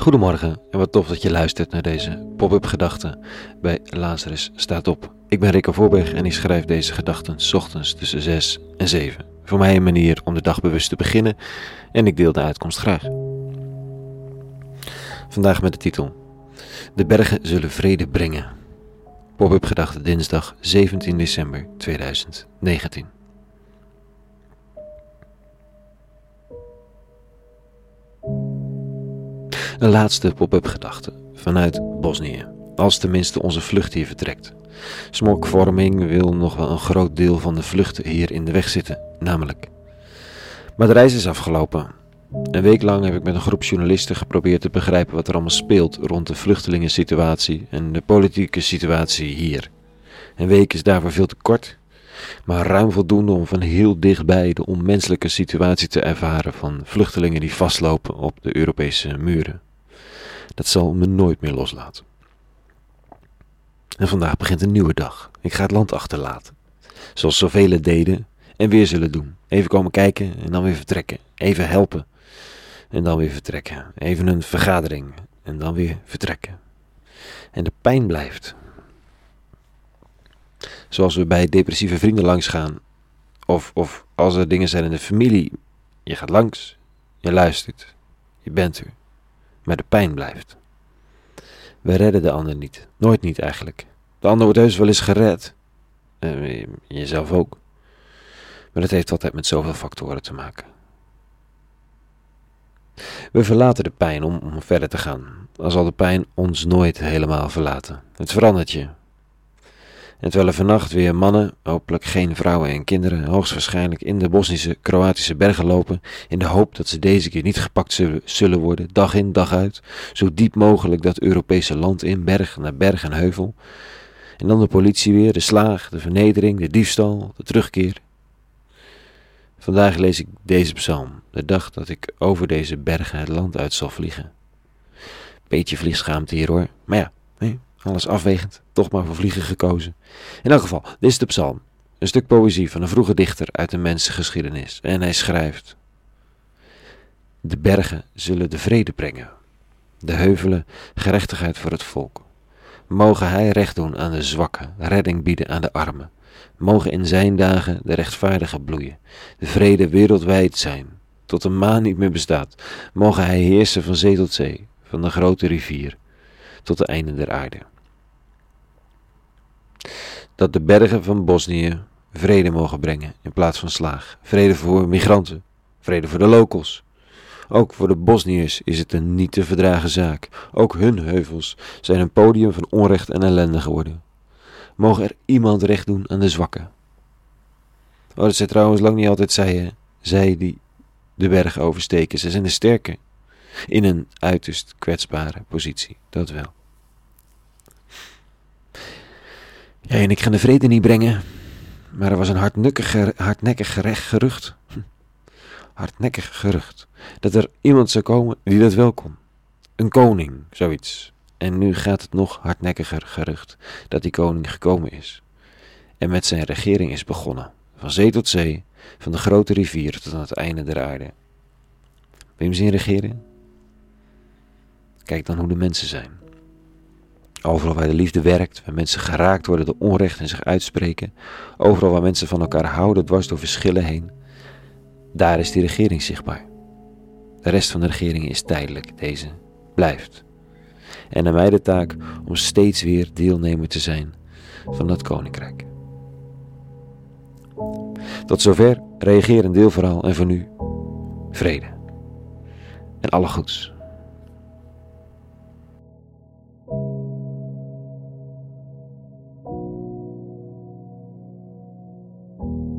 Goedemorgen en wat tof dat je luistert naar deze pop-up gedachten bij Lazarus staat op. Ik ben Rico Voorberg en ik schrijf deze gedachten ochtends tussen 6 en 7. Voor mij een manier om de dag bewust te beginnen en ik deel de uitkomst graag. Vandaag met de titel De bergen zullen vrede brengen. Pop-up gedachten dinsdag 17 december 2019. Een laatste pop-up gedachte vanuit Bosnië. Als tenminste onze vlucht hier vertrekt. Smokvorming wil nog wel een groot deel van de vluchten hier in de weg zitten, namelijk. Maar de reis is afgelopen. Een week lang heb ik met een groep journalisten geprobeerd te begrijpen wat er allemaal speelt rond de vluchtelingensituatie en de politieke situatie hier. Een week is daarvoor veel te kort, maar ruim voldoende om van heel dichtbij de onmenselijke situatie te ervaren van vluchtelingen die vastlopen op de Europese muren. Dat zal me nooit meer loslaten. En vandaag begint een nieuwe dag. Ik ga het land achterlaten. Zoals zoveel deden en weer zullen doen. Even komen kijken en dan weer vertrekken. Even helpen en dan weer vertrekken. Even een vergadering en dan weer vertrekken. En de pijn blijft. Zoals we bij depressieve vrienden langs gaan. Of, of als er dingen zijn in de familie. Je gaat langs, je luistert, je bent er maar de pijn blijft. We redden de ander niet. Nooit niet eigenlijk. De ander wordt heus wel eens gered. Uh, jezelf ook. Maar dat heeft altijd met zoveel factoren te maken. We verlaten de pijn om, om verder te gaan. Dan zal de pijn ons nooit helemaal verlaten. Het verandert je. En terwijl er vannacht weer mannen, hopelijk geen vrouwen en kinderen, hoogstwaarschijnlijk in de Bosnische Kroatische bergen lopen, in de hoop dat ze deze keer niet gepakt zullen worden, dag in, dag uit, zo diep mogelijk dat Europese land in, berg naar berg en heuvel. En dan de politie weer, de slaag, de vernedering, de diefstal, de terugkeer. Vandaag lees ik deze psalm, de dag dat ik over deze bergen het land uit zal vliegen. Beetje vliegschaamte hier hoor, maar ja, nee, alles afwegend, toch maar voor vliegen gekozen. In elk geval, dit is de psalm. Een stuk poëzie van een vroege dichter uit de mensengeschiedenis. En hij schrijft: De bergen zullen de vrede brengen, de heuvelen gerechtigheid voor het volk. Mogen hij recht doen aan de zwakken, redding bieden aan de armen. Mogen in zijn dagen de rechtvaardigen bloeien, de vrede wereldwijd zijn, tot de maan niet meer bestaat. Mogen hij heersen van zee tot zee, van de grote rivier tot de einde der aarde. Dat de bergen van Bosnië vrede mogen brengen in plaats van slaag. Vrede voor migranten, vrede voor de locals. Ook voor de Bosniërs is het een niet te verdragen zaak. Ook hun heuvels zijn een podium van onrecht en ellende geworden. Mogen er iemand recht doen aan de zwakken? Oh, dat trouwens lang niet altijd zij, zij die de berg oversteken. Ze zijn de sterke in een uiterst kwetsbare positie, dat wel. Ja, en ik ga de vrede niet brengen, maar er was een hardnekkig, hardnekkig gerucht. Hardnekkig gerucht. Dat er iemand zou komen die dat wel kon. Een koning, zoiets. En nu gaat het nog hardnekkiger gerucht dat die koning gekomen is. En met zijn regering is begonnen. Van zee tot zee, van de grote rivier tot aan het einde der aarde. Wil je hem zien regeren? Kijk dan hoe de mensen zijn. Overal waar de liefde werkt, waar mensen geraakt worden door onrecht en zich uitspreken, overal waar mensen van elkaar houden dwars door verschillen heen, daar is die regering zichtbaar. De rest van de regering is tijdelijk, deze blijft. En aan mij de taak om steeds weer deelnemer te zijn van dat koninkrijk. Tot zover reageer een deelverhaal en voor nu vrede. En alle goeds. you.